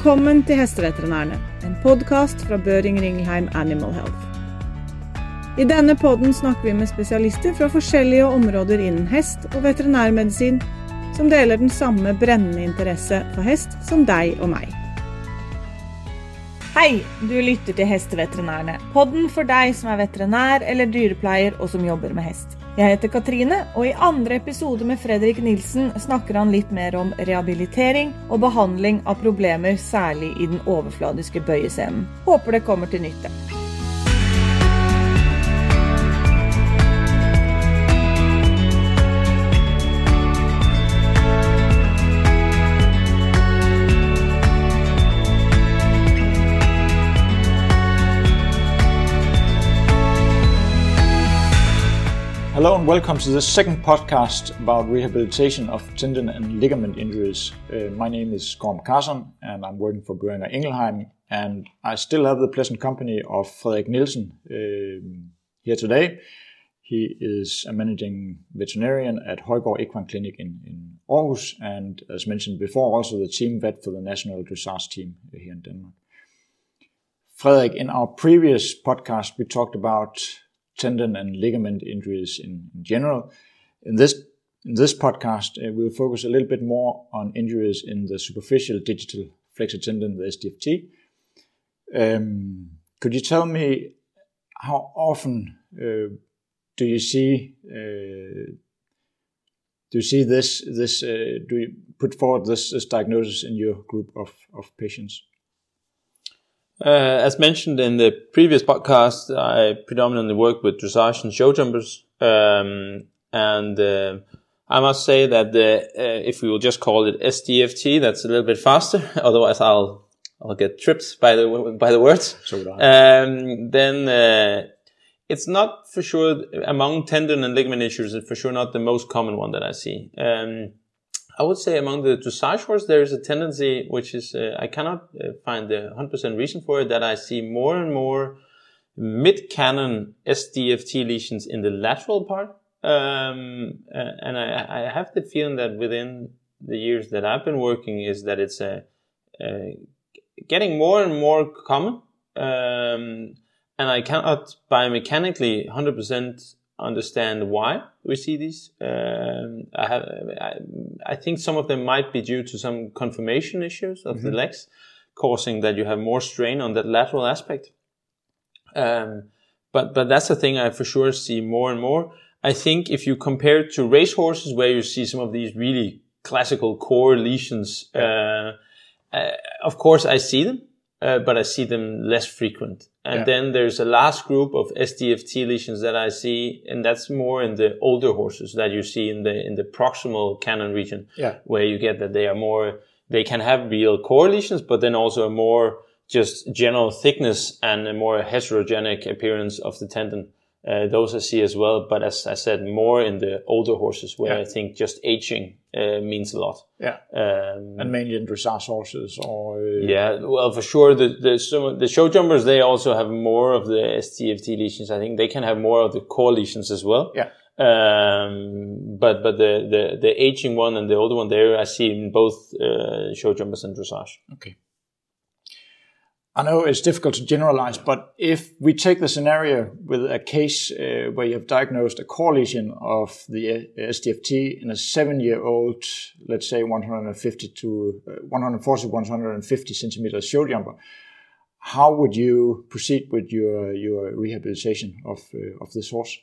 Velkommen til Hesteveterinærene, en podkast fra Børing Ringelheim Animal Health. I denne podden snakker vi med spesialister fra forskjellige områder innen hest og veterinærmedisin, som deler den samme brennende interesse for hest som deg og meg. Hei, du lytter til Hesteveterinærene, podden for deg som er veterinær eller dyrepleier og som jobber med hest. Jeg heter Katrine, og i andre episode med Fredrik Nilsen snakker han litt mer om rehabilitering og behandling av problemer, særlig i den overfladiske bøyescenen. Håper det kommer til nytte. Hello and welcome to the second podcast about rehabilitation of tendon and ligament injuries. Uh, my name is Gorm Carson and I'm working for Boehringer Ingelheim and I still have the pleasant company of Frederik Nielsen uh, here today. He is a managing veterinarian at Højgaard Equine Clinic in, in Aarhus and as mentioned before also the team vet for the national dressage team here in Denmark. Frederik, in our previous podcast we talked about tendon and ligament injuries in, in general. In this in this podcast, uh, we'll focus a little bit more on injuries in the superficial digital flexor tendon, the SDFT. Um, could you tell me how often uh, do you see uh, do you see this this uh, do you put forward this, this diagnosis in your group of, of patients? Uh, as mentioned in the previous podcast, I predominantly work with dressage and show jumpers. Um, and uh, I must say that the, uh, if we will just call it SDFT, that's a little bit faster. Otherwise, I'll I'll get tripped by the by the words. So um, then uh, it's not for sure among tendon and ligament issues. It's for sure not the most common one that I see. Um, I would say among the dressage there is a tendency, which is, uh, I cannot uh, find the 100% reason for it, that I see more and more mid-cannon SDFT lesions in the lateral part. Um, uh, and I, I, have the feeling that within the years that I've been working is that it's a, getting more and more common. Um, and I cannot biomechanically 100% understand why we see these. Um, I, have, I, I, think some of them might be due to some conformation issues of mm-hmm. the legs, causing that you have more strain on that lateral aspect. Um, but but that's the thing I for sure see more and more. I think if you compare it to race horses, where you see some of these really classical core lesions, uh, uh, of course I see them, uh, but I see them less frequent. And yeah. then there's a last group of SDFT lesions that I see, and that's more in the older horses that you see in the in the proximal cannon region, yeah. where you get that they are more they can have real core lesions, but then also a more just general thickness and a more heterogenic appearance of the tendon. Uh, those I see as well, but as I said, more in the older horses where yeah. I think just aging uh, means a lot. Yeah, um, and mainly in dressage horses, or uh, yeah, well, for sure. The the some, the show jumpers they also have more of the SDFT lesions. I think they can have more of the core lesions as well. Yeah. Um, but but the, the the aging one and the older one there I see in both uh, show jumpers and dressage. Okay. I know it's difficult to generalize, but if we take the scenario with a case uh, where you have diagnosed a core lesion of the uh, SDFT in a seven-year-old, let's say 150 to uh, 140 150 centimeters jumper, how would you proceed with your your rehabilitation of uh, of this horse?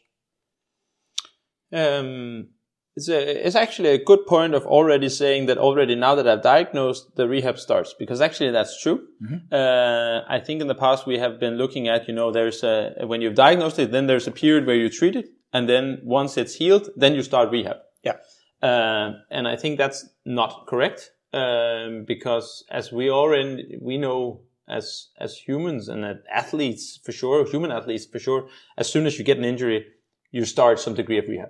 Um, it's, a, it's actually a good point of already saying that already now that I've diagnosed, the rehab starts because actually that's true. Mm-hmm. Uh, I think in the past we have been looking at, you know, there's a, when you've diagnosed it, then there's a period where you treat it. And then once it's healed, then you start rehab. Yeah. Uh, and I think that's not correct. Um, because as we are already, we know as, as humans and as athletes for sure, human athletes for sure, as soon as you get an injury, you start some degree of rehab.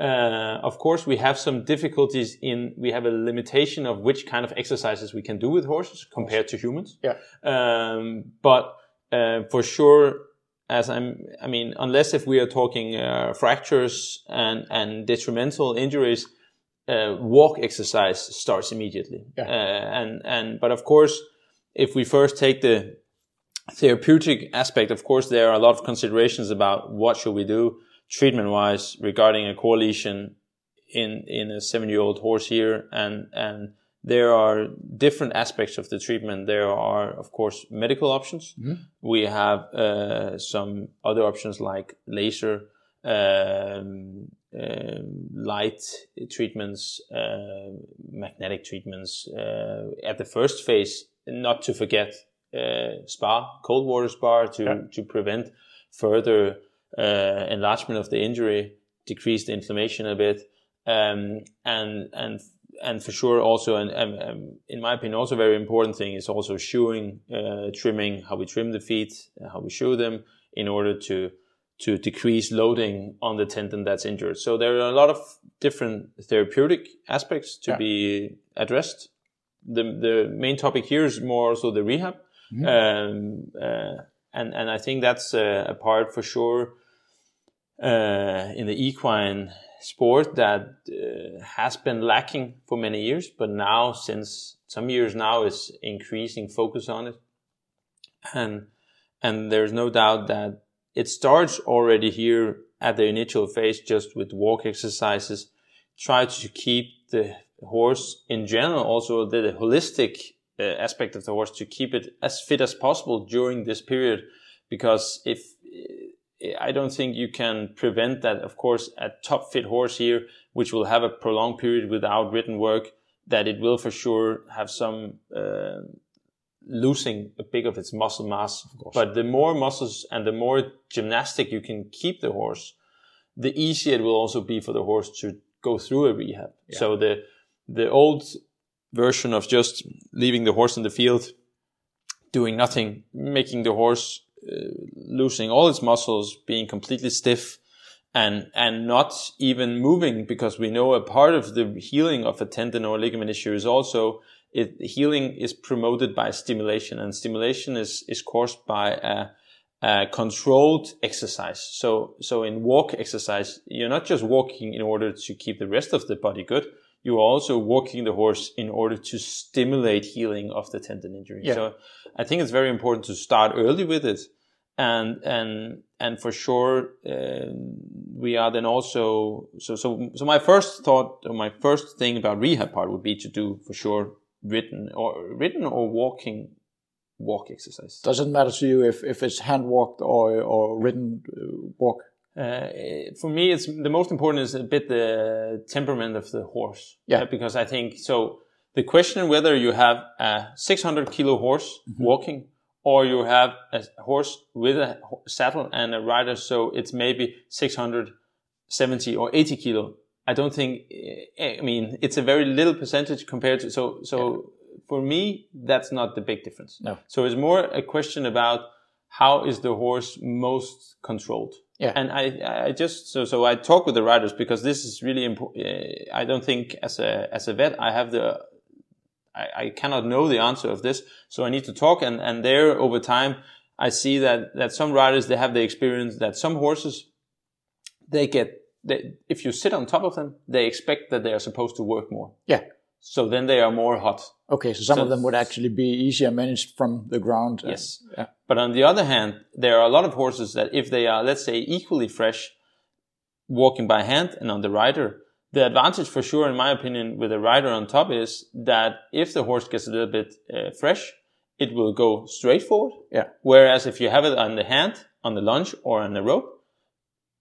Uh, of course, we have some difficulties in, we have a limitation of which kind of exercises we can do with horses compared to humans. Yeah. Um, but, uh, for sure, as I'm, I mean, unless if we are talking, uh, fractures and, and detrimental injuries, uh, walk exercise starts immediately. Yeah. Uh, and and but of course, if we first take the therapeutic aspect, of course, there are a lot of considerations about what should we do treatment wise regarding a core lesion in in a seven year old horse here, and and there are different aspects of the treatment. There are, of course, medical options. We have uh, some other options like laser, um, um, light treatments, uh, magnetic treatments. Uh, at the first phase, not to forget uh, spa, cold water spa, to Yeah. to prevent further uh, enlargement of the injury, decrease the inflammation a bit, um, and and and for sure also, and um, um, in my opinion, also very important thing is also shoeing, uh, trimming, how we trim the feet, uh, how we shoe them, in order to to decrease loading on the tendon that's injured. So there are a lot of different therapeutic aspects to Yeah. be addressed. The the main topic here is more also the rehab, um, uh, and and I think that's uh, a part for sure uh, in the equine sport that uh, has been lacking for many years, but now since some years now is increasing focus on it, and and there's no doubt that it starts already here at the initial phase just with walk exercises. Try to keep the horse in general, also the, the holistic uh, aspect of the horse, to keep it as fit as possible during this period, because if I don't think you can prevent that. Of course, a top fit horse here, which will have a prolonged period without written work, that it will for sure have some uh, losing a bit of its muscle mass. But the more muscles and the more gymnastic you can keep the horse, the easier it will also be for the horse to go through a rehab. So the the old version of just leaving the horse in the field, doing nothing, making the horse Uh, losing all its muscles, being completely stiff, and and not even moving because we know a part of the healing of a tendon or ligament issue is also it healing is promoted by stimulation and stimulation is is caused by a, a controlled exercise. So so in walk exercise you're not just walking in order to keep the rest of the body good you are also walking the horse in order to stimulate healing of the tendon injury Yeah. so i think it's very important to start early with it and and and for sure um, we are then also so so so my first thought or my first thing about rehab part would be to do for sure written or written or walking walk exercise Does it matter to you if, if it's hand walked or or written uh, walk? Uh, for me it's the most important is a bit the temperament of the horse. Yeah. Uh, because i think so the question whether you have a 600 kilo horse walking or you have a horse with a saddle and a rider so it's maybe 670 or 80 kilo. I don't think eh, i mean it's a very little percentage compared to so so for me that's not the big difference. No. so it's more a question about how is the horse most controlled Yeah. and I, I just so so I talk with the riders because this is really important. Uh, I don't think as a as a vet I have the I, I cannot know the answer of this, so I need to talk. And and there over time I see that that some riders they have the experience that some horses they get they, if you sit on top of them they expect that they are supposed to work more. Yeah. So then they are more hot. Okay, so some So- of them would actually be easier managed from the ground. uh, Yes. Yeah. But on the other hand, there are a lot of horses that if they are, let's say, equally fresh, walking by hand and on the rider, the advantage for sure, in my opinion, with a rider on top is that if the horse gets a little bit uh, fresh, it will go straight forward. Yeah. Whereas if you have it on the hand, on the lunge or on the rope,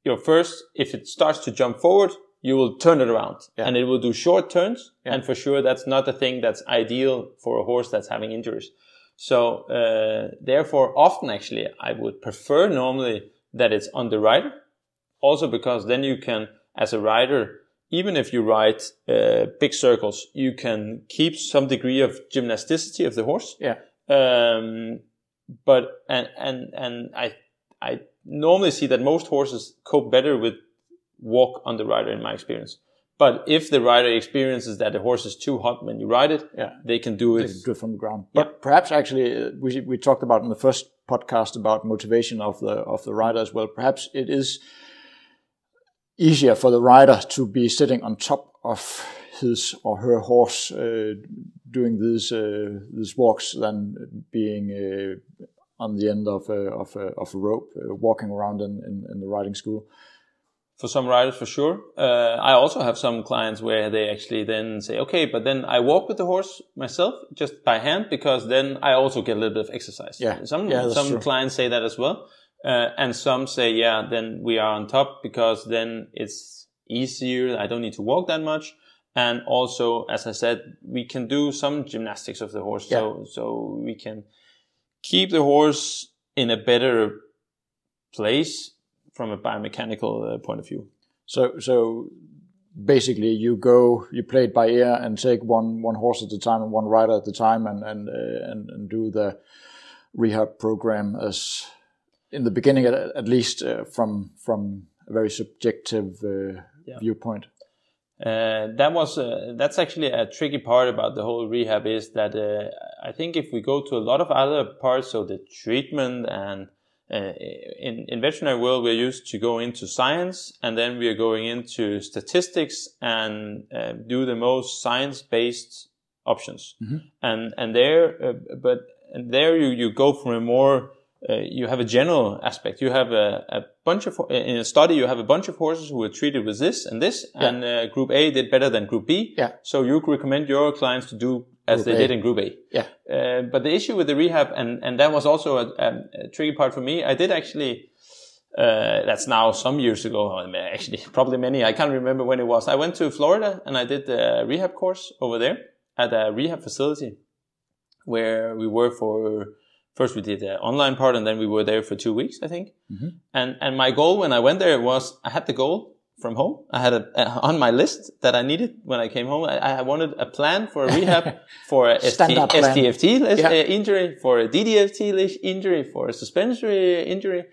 your first, if it starts to jump forward, you will turn it around Yeah. and it will do short turns. Yeah. And for sure, that's not a thing that's ideal for a horse that's having injuries. So, uh, therefore, often actually, I would prefer normally that it's on the rider. Also because then you can, as a rider, even if you ride uh, big circles, you can keep some degree of gymnasticity of the horse. Yeah. Um, but and and and I I normally see that most horses cope better with walk on the rider in my experience. But if the rider experiences that the horse is too hot when you ride it, Yeah. they can do They it. can do it from the ground. But perhaps actually, uh, we we talked about in the first podcast about motivation of the of the rider as well. Perhaps it is easier for the rider to be sitting on top of his or her horse uh, doing these uh, these walks than being uh, on the end of a, of a, of a rope, uh, walking around in, in, in, the riding school. For some riders, for sure. Uh, I also have some clients where they actually then say, okay, but then I walk with the horse myself just by hand because then I also get a little bit of exercise. Yeah. Some, yeah, some true. clients say that as well. Uh, and some say, yeah, then we are on top because then it's easier. I don't need to walk that much. And also, as I said, we can do some gymnastics of the horse. Yeah. So, so we can keep the horse in a better place from a biomechanical uh, point of view. So, so basically, you go, you play it by ear and take one one horse at a time and one rider at a time, and and uh, and, and do the rehab program as in the beginning, at, at least uh, from from a very subjective uh, Yeah. viewpoint. Uh, that was uh, that's actually a tricky part about the whole rehab is that uh, I think if we go to a lot of other parts, so the treatment and uh, in in veterinary world we're used to go into science and then we are going into statistics and uh, do the most science based options and and there uh, but and there you you go for a more uh, you have a general aspect. You have a, a bunch of in a study. You have a bunch of horses who were treated with this and this, and uh, Group A did better than Group B. Yeah. So you recommend your clients to do as Group they A. did in Group A. Yeah. Uh, but the issue with the rehab, and and that was also a, a, a tricky part for me. I did actually. Uh, that's now some years ago. Actually, probably many. I can't remember when it was. I went to Florida and I did the rehab course over there at a rehab facility where we were for first we did the online part and then we were there for two weeks, I think. And and my goal when I went there was I had the goal from home. I had a, a on my list that I needed when I came home. I, I wanted a plan for a rehab for a ST, SDFT Yeah. uh, injury, for a DDFT injury, for a suspensory injury,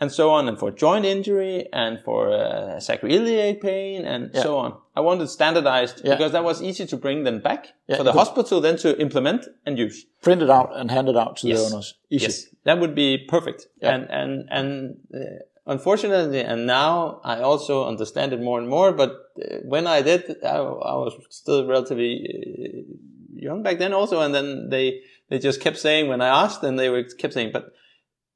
and so on, and for joint injury, and for uh, sacroiliac pain, and Yeah. so on. I wanted standardized Yeah. because that was easy to bring them back for the hospital, then to implement and use. Print it out and hand it out to Yes. the owners. Easy. Yes, that would be perfect. And and and uh, unfortunately, and now I also understand it more and more. But uh, when I did, I, I was still relatively uh, young back then, also. And then they they just kept saying when I asked, and they were kept saying, but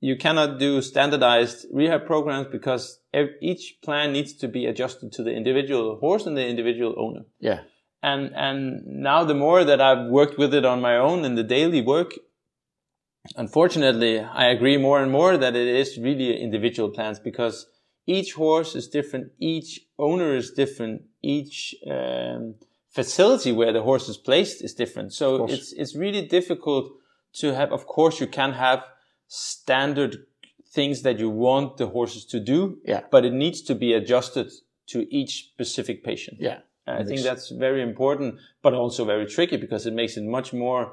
you cannot do standardized rehab programs because each plan needs to be adjusted to the individual horse and the individual owner Yeah. and and now the more that I've worked with it on my own in the daily work, unfortunately, I agree more and more that it is really individual plans because each horse is different, each owner is different, each um, facility where the horse is placed is different. So it's it's really difficult to have. Of course, you can have standard things that you want the horses to do, Yeah. but it needs to be adjusted to each specific patient. Yeah. I think that's very important, but also very tricky because it makes it much more.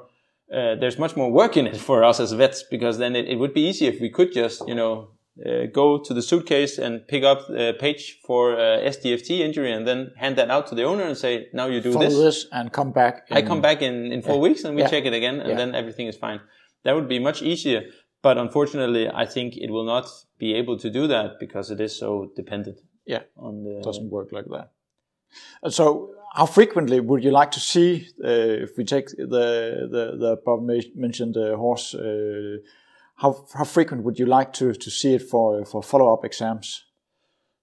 Uh, there's much more work in it for us as vets because then it, it would be easy if we could just, you know, uh, go to the suitcase and pick up a page for uh, SDFT injury and then hand that out to the owner and say, now you do Follow this. this. and come back. I come back in, in four weeks and we Yeah. check it again and Yeah. then everything is fine. That would be much easier. But unfortunately, I think it will not be able to do that because it is so dependent Yeah. on the. doesn't work like that. So, how frequently would you like to see, uh, if we take the the, the above mentioned uh, horse, uh, how how frequent would you like to to see it for for follow up exams?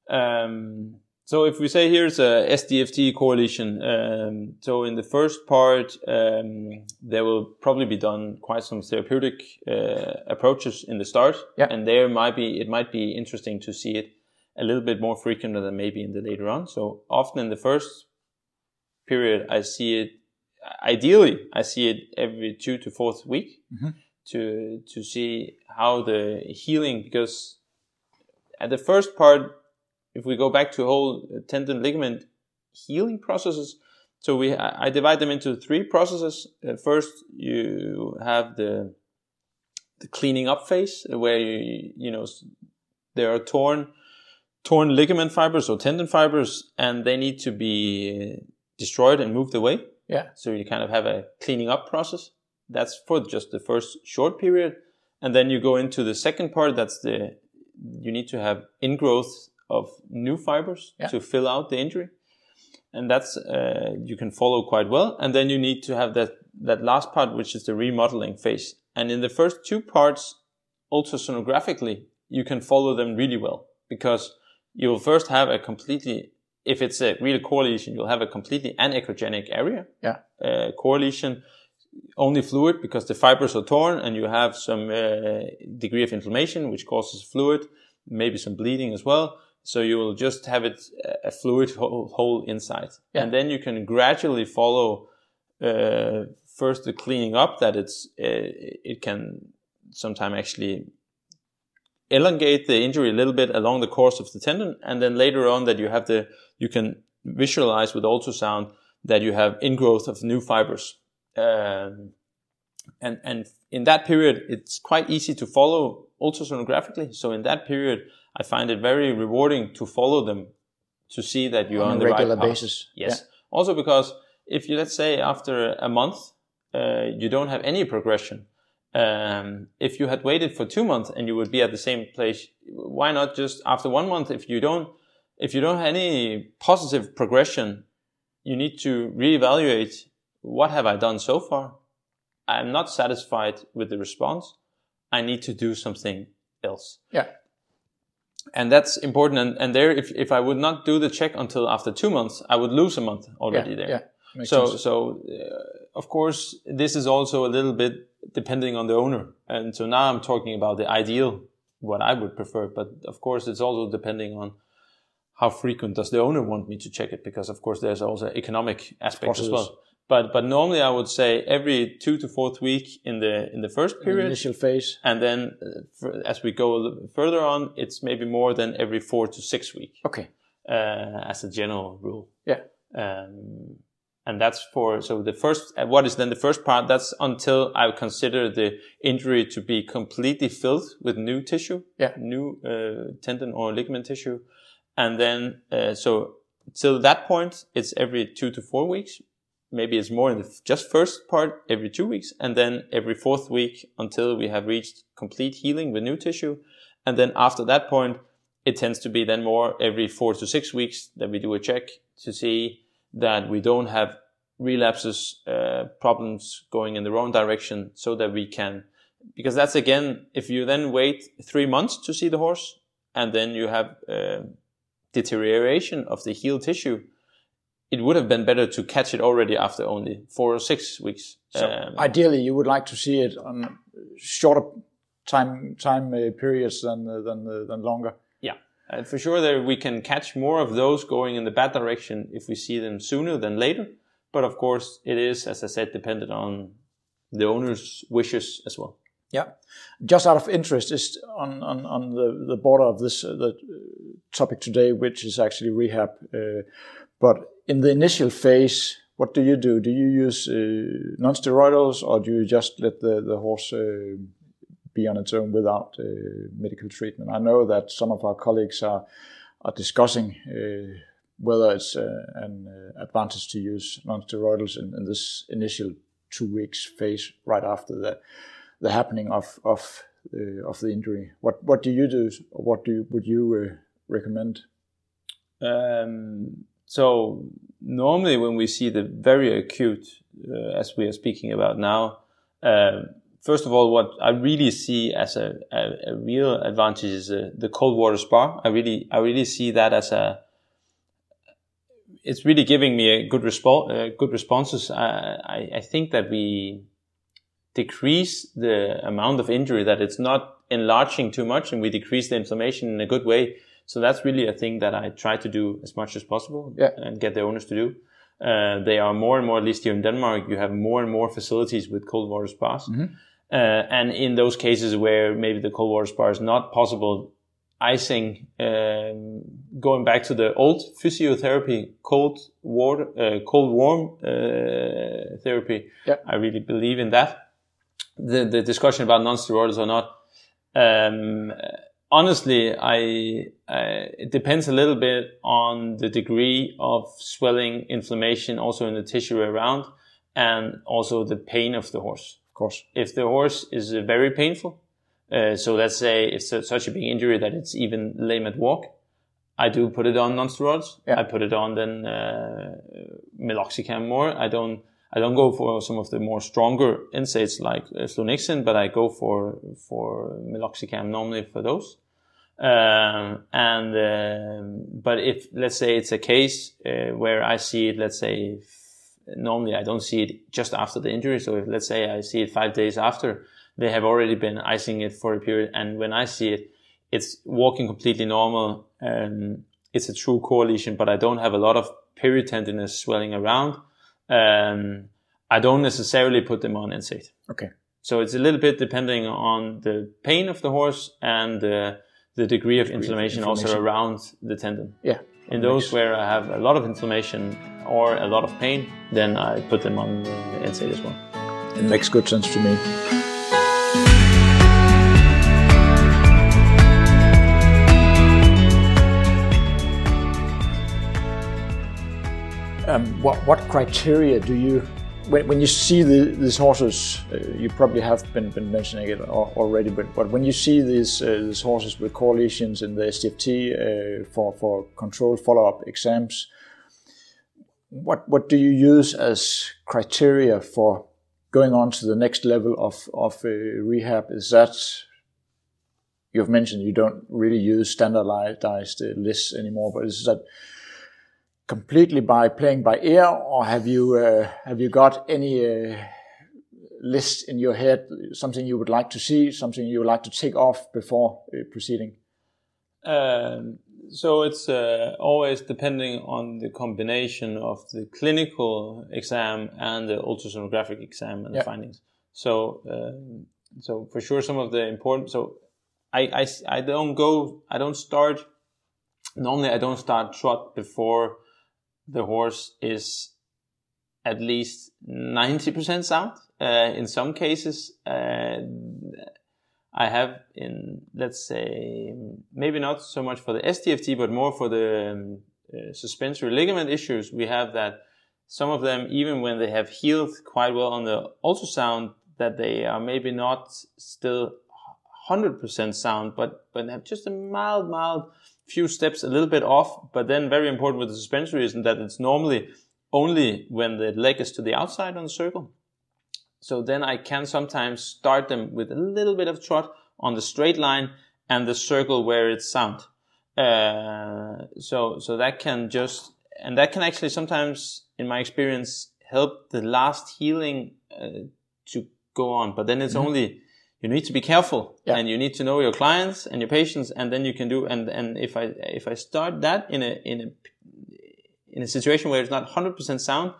Um, so if we say here's a SDFT core lesion, um, so in the first part, um, there will probably be done quite some therapeutic uh, approaches in the start, Yeah. and there might be it might be interesting to see it a little bit more frequent than maybe in the later on. So often in the first period, I see it. Ideally, I see it every two to fourth week to to see how the healing because at the first part if we go back to whole tendon ligament healing processes so we i divide them into three processes uh, first you have the the cleaning up phase uh, where you you know there are torn torn ligament fibers or tendon fibers and they need to be destroyed and moved away Yeah. so you kind of have a cleaning up process. That's for just the first short period. And then you go into the second part. That's the, you need to have ingrowth of new fibers Yeah. to fill out the injury. and that's uh, you can follow quite well. And then you need to have that that last part, which is the remodeling phase. And in the first two parts, ultrasonographically, you can follow them really well because you will first have a completely, if it's a real core lesion, you'll have a completely anechogenic area. Yeah. Uh, core lesion, only fluid because the fibers are torn and you have some uh, degree of inflammation, which causes fluid, maybe some bleeding as well. So you will just have it a fluid hole inside. Yeah. And then you can gradually follow, uh, first the cleaning up that it's, uh, it can sometime actually elongate the injury a little bit along the course of the tendon. And then later on that you have the, you can visualize with ultrasound that you have ingrowth of new fibers. Um, and, and in that period, it's quite easy to follow ultrasonographically. So in that period, I find it very rewarding to follow them to see that you're on, on the regular right basis. Yes. Yeah. Also because if you, let's say after a month, uh, you don't have any progression, um, if you had waited for two months and you would be at the same place, why not just after one month? If you don't, if you don't have any positive progression, you need to reevaluate what have I done so far? I'm not satisfied with the response. I need to do something else. Yeah. And that's important. And, and there, if, if I would not do the check until after two months, I would lose a month already yeah, there. Yeah. Makes so, sense. so uh, of course, this is also a little bit depending on the owner. And so now I'm talking about the ideal, what I would prefer. But of course, it's also depending on how frequent does the owner want me to check it? Because of course, there's also economic aspect as well. But but normally I would say every two to fourth week in the in the first period, initial phase, and then uh, as we go further on, it's maybe more than every four to six week. Okay, uh, as a general rule. Yeah. Um, and that's for so the first what is then the first part that's until i consider the injury to be completely filled with new tissue. Yeah. New uh, tendon or ligament tissue. And then uh, so till that point it's every two to four weeks. Maybe it's more in the just first part every two weeks. And then every fourth week until we have reached complete healing with new tissue. And then after that point it tends to be then more every four to six weeks that we do a check to see that we don't have relapses, uh, problems going in the wrong direction so that we can, because that's again, if you then wait three months to see the horse and then you have uh, deterioration of the healed tissue, it would have been better to catch it already after only four or six weeks. So um, ideally, you would like to see it on shorter time time uh, periods than uh, than uh, than longer. Uh, for sure. There we can catch more of those going in the bad direction if we see them sooner than later. But of course, it is, as I said, dependent on the owner's wishes as well. Yeah, just out of interest, is on on, on the, the border of this uh, the topic today, which is actually rehab. Uh, but in the initial phase, what do you do? Do you use uh, non-steroidals, or do you just let the the horse uh, be on its own without uh, medical treatment? I know that some of our colleagues are are discussing uh, whether it's uh, an uh, advantage to use non-steroidals in, in, this initial two weeks phase right after the the happening of of uh, of the injury. What what do you do? What do you, would you recommend? Um, so normally when we see the very acute, uh, as we are speaking about now, uh, first of all, what I really see as a, a, a real advantage is uh, the cold water spa. I really, I really see that as a, it's really giving me a good response, uh, good responses. I, I think that we decrease the amount of injury, that it's not enlarging too much and we decrease the inflammation in a good way. So that's really a thing that I try to do as much as possible yeah. and get the owners to do. Uh, they are more and more, at least here in Denmark, you have more and more facilities with cold water spas. Mm-hmm. Uh, and in those cases where maybe the cold water spa is not possible, icing, um, going back to the old physiotherapy, cold water, uh, cold warm uh, therapy. Yep. I really believe in that. The the discussion about non-steroidals or not. Um, honestly, I, I, it depends a little bit on the degree of swelling, inflammation, also in the tissue around, and also the pain of the horse. Course, if the horse is uh, very painful, uh, so let's say it's such a big injury that it's even lame at walk. I do put it on non-steroids. Yeah. I put it on then uh, meloxicam more. I don't I don't go for some of the more stronger NSAIDs like uh, flunixin, but I go for for meloxicam normally for those. Um, and um but if let's say it's a case uh, where I see it, let's say normally I don't see it just after the injury. So if let's say I see it five days after, they have already been icing it for a period, and when I see it, it's walking completely normal. Um, it's a true core lesion, but I don't have a lot of peritendinous swelling around. Um, I don't necessarily put them on NSAID. Okay. So it's a little bit depending on the pain of the horse and uh, the degree of inflammation, also inflammation. around the tendon. Yeah. In those where I have a lot of inflammation or a lot of pain, then I put them on uh, NSAID as well. It makes good sense to me. Um, what what criteria do you when, when you see the, these horses? Uh, you probably have been, been mentioning it already, but, but when you see these uh, these horses with core lesions in the SDFT uh, for for controlled follow up exams, what what do you use as criteria for going on to the next level of of uh, rehab? Is that you've mentioned you don't really use standardized uh, lists anymore, but is that completely by playing by ear, or have you uh, have you got any uh, list in your head, something you would like to see, something you would like to take off before uh, proceeding? Um, so it's uh, always depending on the combination of the clinical exam and the ultrasonographic exam and Yeah. the findings. So, um, so for sure, some of the important. So, I, I, I don't go. I don't start. Normally, I don't start trot before the horse is at least ninety percent sound. Uh, in some cases, uh, I have in, let's say, maybe not so much for the SDFT, but more for the um, uh, suspensory ligament issues. We have that some of them, even when they have healed quite well on the ultrasound, that they are maybe not still 100% sound, but, but have just a mild, mild few steps a little bit off. But then very important with the suspensory is that it's normally only when the leg is to the outside on the circle. So then I can sometimes start them with a little bit of trot on the straight line and the circle where it's sound. Uh, so, so that can just, and that can actually sometimes, in my experience, help the last healing uh, to go on. But then it's only, you need to be careful Yeah. and you need to know your clients and your patients and then you can do, and, and if I, if I start that in a, in a, in a situation where it's not 100% sound,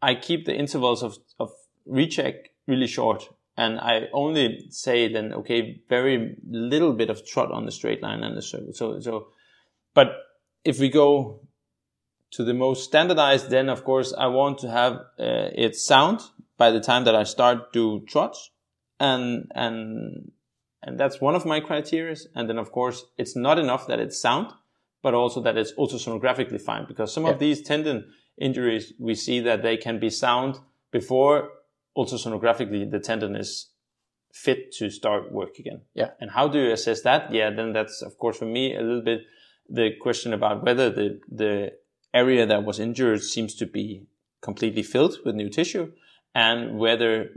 I keep the intervals of, of recheck really short. And I only say then, okay, very little bit of trot on the straight line and the circle. So, so, but if we go to the most standardized, then of course I want to have uh, it sound by the time that I start do trots. And, and, and that's one of my criteria. And then of course it's not enough that it's sound, but also that it's ultrasonographically fine because some Yeah. of these tendon injuries, we see that they can be sound before ultrasonographically the tendon is fit to start work again. Yeah. And how do you assess that? Yeah, then that's of course for me a little bit the question about whether the the area that was injured seems to be completely filled with new tissue and whether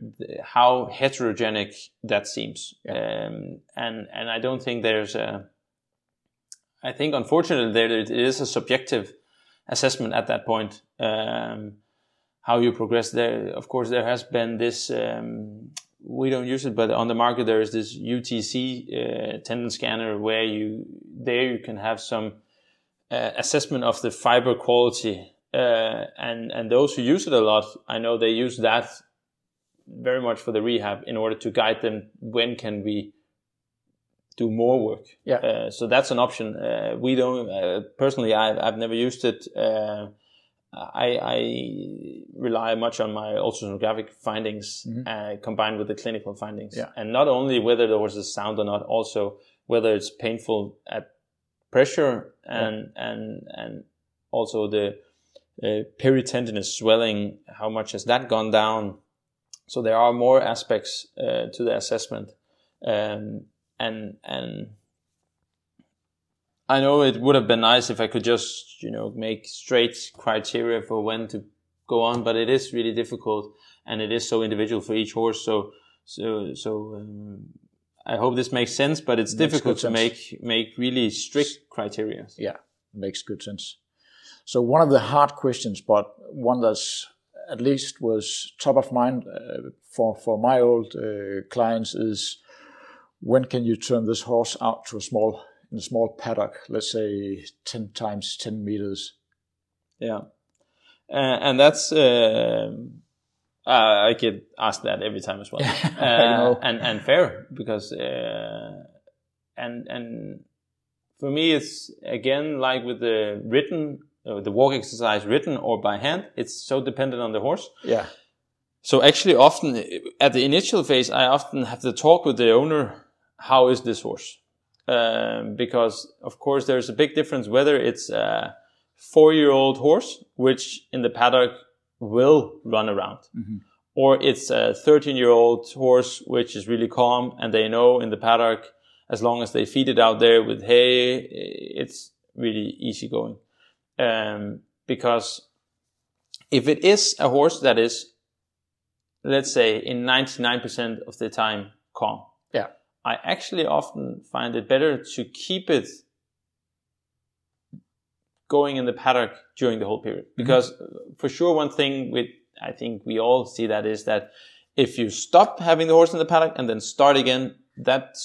how heterogenic that seems. Um, and and I don't think there's a I think unfortunately there it is a subjective assessment at that point. Um, how you progress there. Of course, there has been this. Um, we don't use it, but on the market there is this UTC uh, tendon scanner where you there you can have some uh, assessment of the fiber quality. Uh, and and those who use it a lot, I know they use that very much for the rehab in order to guide them when can we do more work. Yeah. Uh, so that's an option. Uh, we don't uh, personally. I've I've never used it. Uh, I, I rely much on my ultrasonographic findings uh, combined with the clinical findings, Yeah. and not only whether there was a sound or not, also whether it's painful at pressure and and and also the uh, peritendinous swelling. How much has that gone down? So there are more aspects uh, to the assessment, um, and and I know it would have been nice if I could just, you know, make straight criteria for when to go on, but it is really difficult and it is so individual for each horse. So, so, so, um, I hope this makes sense, but it's makes difficult to make, make really strict criteria. Yeah, makes good sense. So one of the hard questions, but one that's at least was top of mind uh, for, for my old uh, clients is when can you turn this horse out to a small in a small paddock, let's say 10 times 10 meters. Yeah. Uh, and that's, uh, I get asked that every time as well. Uh, and, and fair because, uh, and, and for me, it's again, like with the written, uh, the walk exercise written or by hand, it's so dependent on the horse. Yeah. So actually often at the initial phase, I often have to talk with the owner. How is this horse? um, because of course there's a big difference whether it's a four-year-old horse, which in the paddock will run around, mm-hmm. or it's a 13-year-old horse which is really calm and they know in the paddock as long as they feed it out there with hay, it's really easy going. Um, because if it is a horse that is, let's say, in 99% of the time calm, yeah, I actually often find it better to keep it going in the paddock during the whole period. Mm-hmm. Because mm-hmm. for sure, one thing with, I think we all see that is that if you stop having the horse in the paddock and then start again, that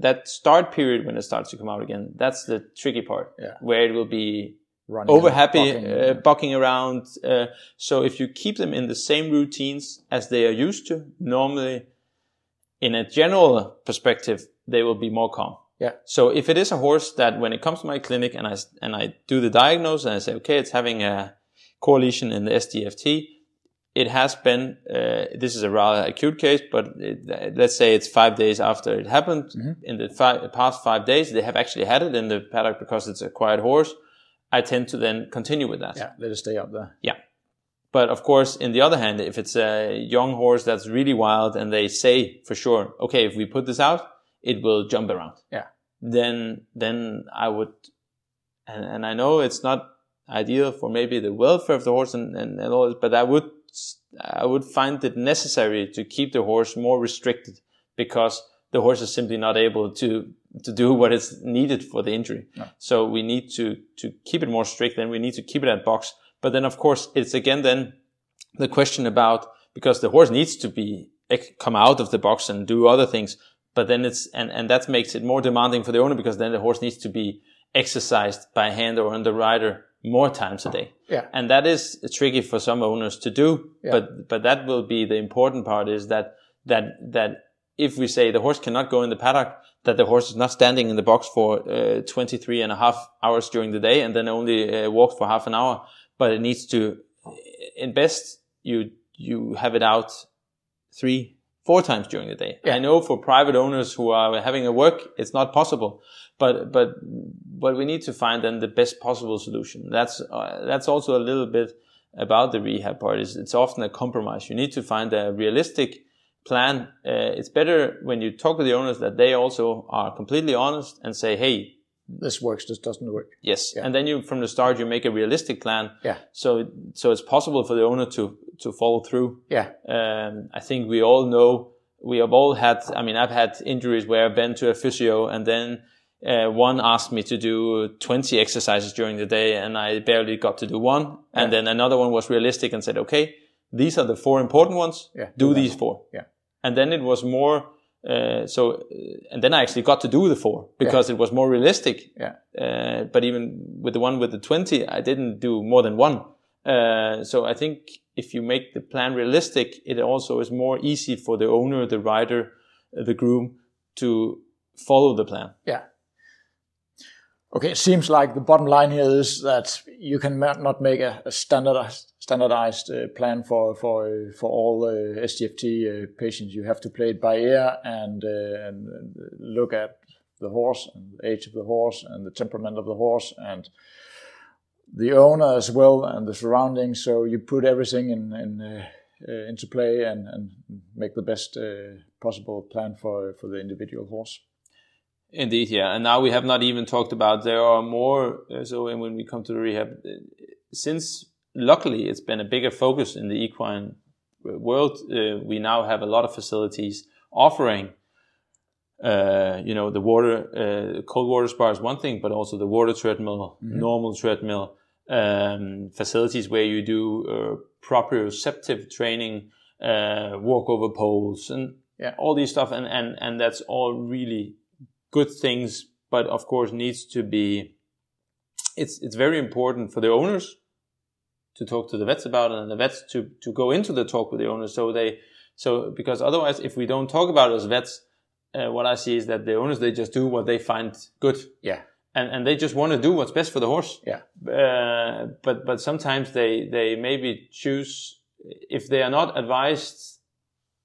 that start period when it starts to come out again, that's the tricky part yeah. where it will be Running over happy, bucking, uh, bucking around. Uh, so if you keep them in the same routines as they are used to, normally in a general perspective, they will be more calm. Yeah. So if it is a horse that when it comes to my clinic and I, and I do the diagnosis and I say, okay, it's having a core lesion in the SDFT, it has been, uh, this is a rather acute case, but it, let's say it's five days after it happened. Mm-hmm. In the five, past five days, they have actually had it in the paddock because it's a quiet horse. I tend to then continue with that. Yeah, let it stay up there. Yeah. But of course, in the other hand, if it's a young horse that's really wild and they say for sure, okay, if we put this out, it will jump around. Yeah. Then, then I would, and, and I know it's not ideal for maybe the welfare of the horse and, and, and all this, but I would, I would find it necessary to keep the horse more restricted because the horse is simply not able to to do what is needed for the injury. No. So we need to to keep it more strict and we need to keep it at box but then, of course, it's again then the question about because the horse needs to be eh, come out of the box and do other things. But then it's and and that makes it more demanding for the owner because then the horse needs to be exercised by hand or on the rider more times a day. Yeah. And that is tricky for some owners to do. Yeah. But but that will be the important part is that that that if we say the horse cannot go in the paddock, that the horse is not standing in the box for uh, 23 and a half hours during the day and then only uh, walks for half an hour, but it needs to, in best, you, you have it out three, four times during the day. Yeah. I know for private owners who are having a work, it's not possible, but, but, but we need to find then the best possible solution. That's, uh, that's also a little bit about the rehab part is it's often a compromise. You need to find a realistic plan. Uh, it's better when you talk to the owners that they also are completely honest and say, Hey, this works, this doesn't work. Yes, yeah. and then you from the start you make a realistic plan. Yeah. So so it's possible for the owner to to follow through. Yeah. Um, I think we all know we have all had. I mean, I've had injuries where I've been to a physio and then. Uh, one asked me to do 20 exercises during the day and I barely got to do one. And then another one was realistic and said, okay, these are the four important ones. Yeah, do, do these four. Yeah. And then it was more uh, so, uh, and then I actually got to do the four because yeah. it was more realistic. Yeah. Uh, but even with the one with the 20, I didn't do more than one. Uh, so I think if you make the plan realistic, it also is more easy for the owner, the rider, uh, the groom to follow the plan. Yeah. Okay, it seems like the bottom line here is that you can not make a, a standardized standardized uh, plan for for uh, for all uh, SDFT uh, patients. You have to play it by ear and, uh, and, and look at the horse and the age of the horse and the temperament of the horse and the owner as well and the surroundings. So you put everything in, in uh, into play and, and make the best possible plan for for the individual horse. Indeed, yeah. And now we have not even talked about there are more. Uh, so when we come to the rehab, uh, since luckily it's been a bigger focus in the equine world, uh, we now have a lot of facilities offering. Uh, you know, the water, uh, cold water spa is one thing, but also the water treadmill, mm-hmm. normal treadmill, um, facilities where you do uh, proprioceptive training, walkover poles, and yeah. all these stuff, and, and and that's all really good things, but of course needs to be. It's it's very important for the owners to talk to the vets about it, and the vets to to go into the talk with the owners, so they so because otherwise, if we don't talk about it as vets, uh, what I see is that the owners they just do what they find good. Yeah. And, and they just want to do what's best for the horse. Yeah. Uh, but but sometimes they they maybe choose if they are not advised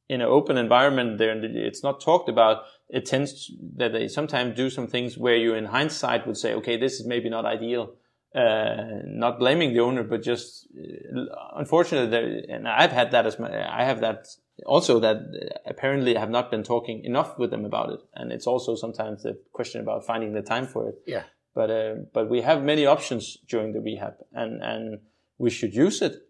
in an open environment there and it's not talked about it tends to, that they sometimes do some things where you in hindsight would say okay this is maybe not ideal uh, not blaming the owner but just uh, unfortunately and i've had that as my i have that also that apparently I have not been talking enough with them about it and it's also sometimes the question about finding the time for it. Yeah. But uh, but we have many options during the rehab and and we should use it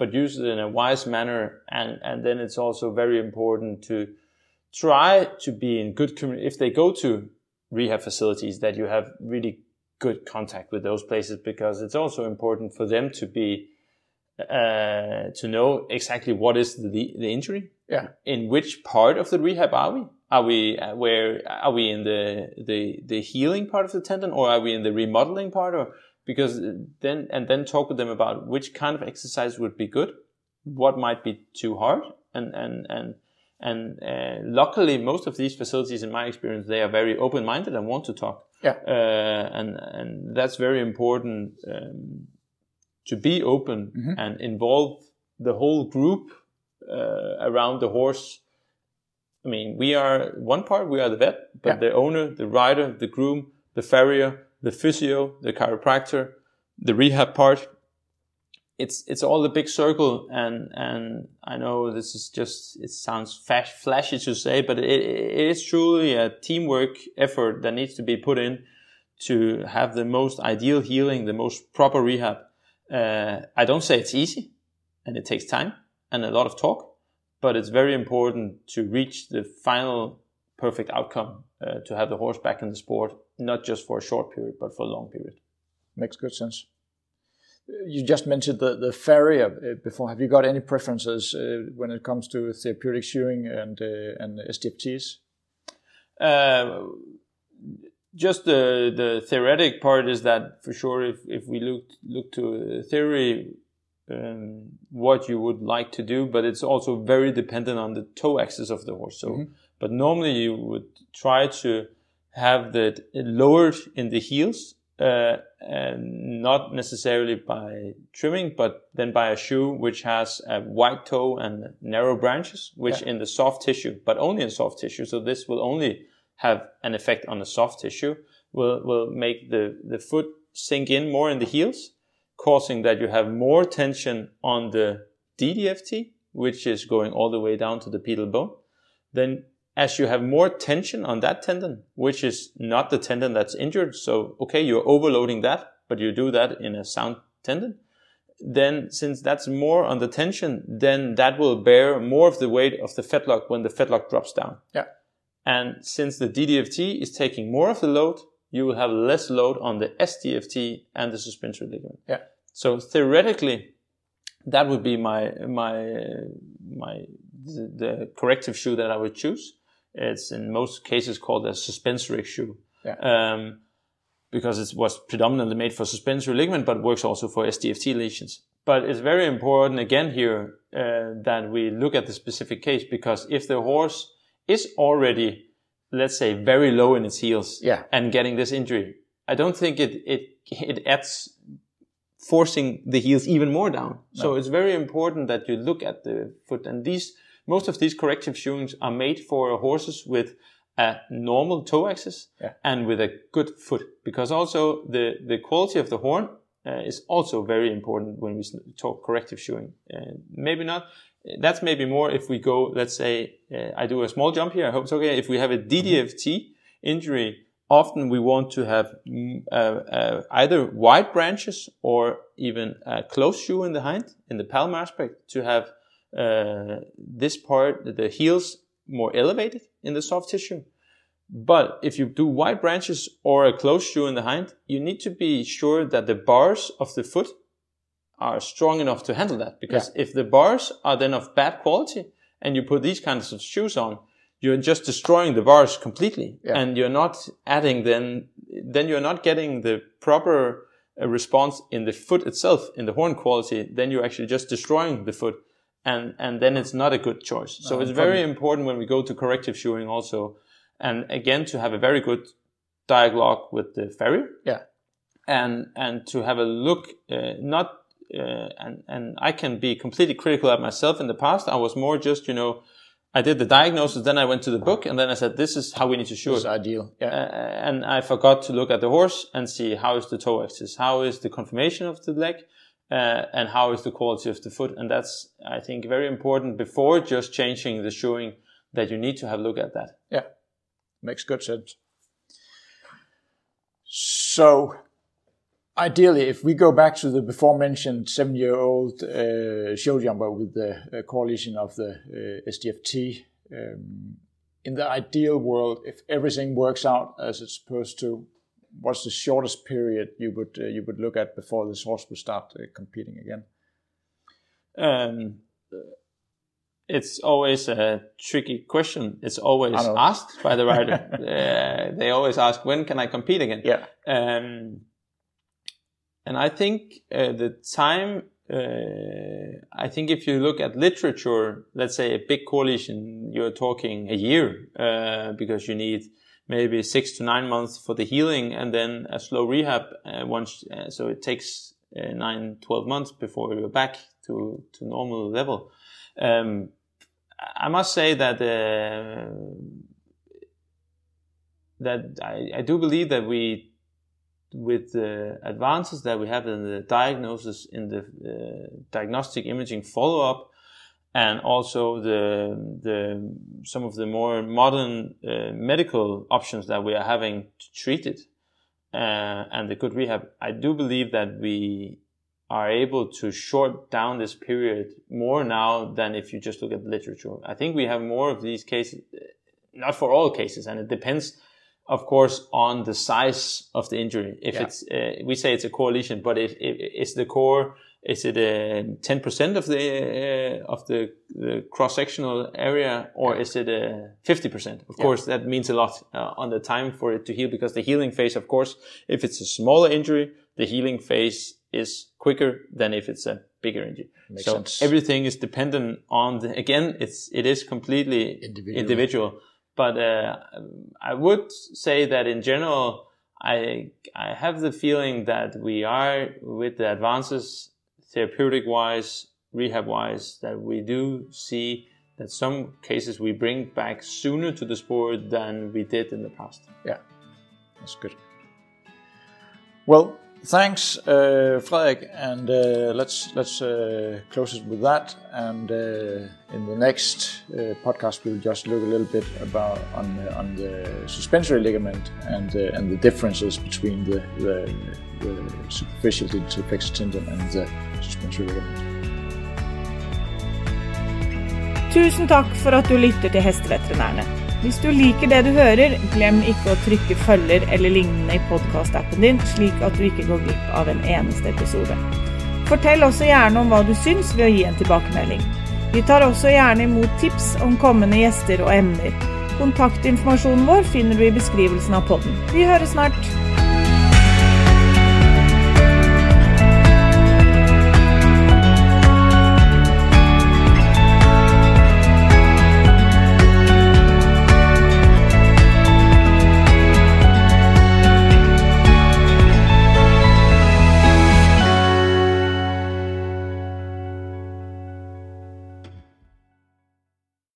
but use it in a wise manner. And, and then it's also very important to try to be in good community. If they go to rehab facilities, that you have really good contact with those places because it's also important for them to be uh, to know exactly what is the the injury. Yeah. In which part of the rehab are we? Are we uh, where are we in the the the healing part of the tendon, or are we in the remodeling part, or because then and then talk with them about which kind of exercise would be good, what might be too hard, and and and and uh, luckily most of these facilities, in my experience, they are very open minded and want to talk. Yeah, uh, and and that's very important um, to be open mm-hmm. and involve the whole group uh, around the horse. I mean, we are one part, we are the vet, but yeah. the owner, the rider, the groom, the farrier, the physio, the chiropractor, the rehab part. It's it's all the big circle, and and I know this is just it sounds flash, flashy to say, but it, it is truly a teamwork effort that needs to be put in to have the most ideal healing, the most proper rehab. Uh, I don't say it's easy, and it takes time and a lot of talk, but it's very important to reach the final perfect outcome uh, to have the horse back in the sport not just for a short period, but for a long period. Makes good sense. You just mentioned the, the farrier uh, before. Have you got any preferences uh, when it comes to therapeutic shoeing and, uh, and SDFTs? Uh, just the, the theoretic part is that for sure, if, if we look, look to theory, um, what you would like to do, but it's also very dependent on the toe axis of the horse. So, mm-hmm. But normally you would try to have that lowered in the heels, uh, and not necessarily by trimming, but then by a shoe which has a wide toe and narrow branches, which yeah. in the soft tissue, but only in soft tissue. So this will only have an effect on the soft tissue, will, will make the, the foot sink in more in the heels, causing that you have more tension on the DDFT, which is going all the way down to the pedal bone. Then as you have more tension on that tendon, which is not the tendon that's injured. So, okay, you're overloading that, but you do that in a sound tendon. Then since that's more on the tension, then that will bear more of the weight of the fetlock when the fetlock drops down. Yeah. And since the DDFT is taking more of the load, you will have less load on the SDFT and the suspensory ligament. Yeah. So theoretically, that would be my my my the, the corrective shoe that I would choose. It's in most cases called a suspensory shoe. Yeah. Um, because it was predominantly made for suspensory ligament, but works also for SDFT lesions. But it's very important again here uh, that we look at the specific case because if the horse is already, let's say, very low in its heels yeah. and getting this injury, I don't think it it it adds forcing the heels even more down. No. So it's very important that you look at the foot and these most of these corrective shoeings are made for horses with a normal toe axis yeah. and with a good foot because also the, the quality of the horn uh, is also very important when we talk corrective shoeing. Uh, maybe not. That's maybe more if we go, let's say, uh, I do a small jump here. I hope it's okay. If we have a DDFT injury often we want to have mm, uh, uh, either wide branches or even a close shoe in the hind, in the palmar aspect, to have uh, this part, the heels, more elevated in the soft tissue. But if you do wide branches or a close shoe in the hind, you need to be sure that the bars of the foot are strong enough to handle that. Because yeah. if the bars are then of bad quality and you put these kinds of shoes on, you're just destroying the bars completely yeah. and you're not adding then then you're not getting the proper uh, response in the foot itself in the horn quality then you're actually just destroying the foot and and then it's not a good choice so no, it's very probably. important when we go to corrective shoeing also and again to have a very good dialogue with the farrier yeah and and to have a look uh, not uh, and and I can be completely critical of myself in the past I was more just you know I did the diagnosis, then I went to the book, and then I said, "This is how we need to shoe this it." ideal, yeah. Uh, and I forgot to look at the horse and see how is the toe axis, how is the conformation of the leg, uh, and how is the quality of the foot. And that's, I think, very important before just changing the shoeing. That you need to have a look at that. Yeah, makes good sense. So, ideally, if we go back to the before mentioned seven year old uh, show jumper with the uh, core lesion of the uh, SDFT, um, in the ideal world, if everything works out as it's supposed to, what's the shortest period you would uh, you would look at before this horse would start uh, competing again? Um, it's always a tricky question. It's always asked by the rider. uh, they always ask, "When can I compete again?" Yeah. Um, and I think uh, the time, uh, I think if you look at literature, let's say a big core lesion, you're talking a year, uh, because you need maybe six to nine months for the healing and then a slow rehab uh, once, uh, so it takes uh, nine, 12 months before you're back to, to normal level. Um, I must say that, that I, I do believe that we with the advances that we have in the diagnosis, in the uh, diagnostic imaging follow-up, and also the the some of the more modern uh, medical options that we are having to treat it, uh, and the good rehab, I do believe that we are able to short down this period more now than if you just look at the literature. I think we have more of these cases, not for all cases, and it depends of course, on the size of the injury. If yeah. it's, uh, we say it's a core lesion, but if, if is the core, is it a uh, 10% of the, uh, of the, the cross-sectional area or is it a 50%? Of yeah. course, that means a lot uh, on the time for it to heal because the healing phase, of course, if it's a smaller injury, the healing phase is quicker than if it's a bigger injury. Makes so sense. everything is dependent on the, again, it's, it is completely individual. individual but uh, I would say that in general, I I have the feeling that we are with the advances therapeutic wise, rehab wise, that we do see that some cases we bring back sooner to the sport than we did in the past. Yeah, that's good. Well, thanks, uh, and uh, let's let's uh, close it with that. And uh, in the next uh, podcast, we'll just look a little bit about on on the suspensory ligament and and the differences between the the, the superficial flexor tendon and the suspensory ligament. Tusen takk for at du lytter til. Hvis du liker det du hører, glem ikke å trykke følger eller lignende i podkastappen din, slik at du ikke går glipp av en eneste episode. Fortell også gjerne om hva du syns ved å gi en tilbakemelding. Vi tar også gjerne imot tips om kommende gjester og emner. Kontaktinformasjonen vår finner du i beskrivelsen av podden. Vi høres snart!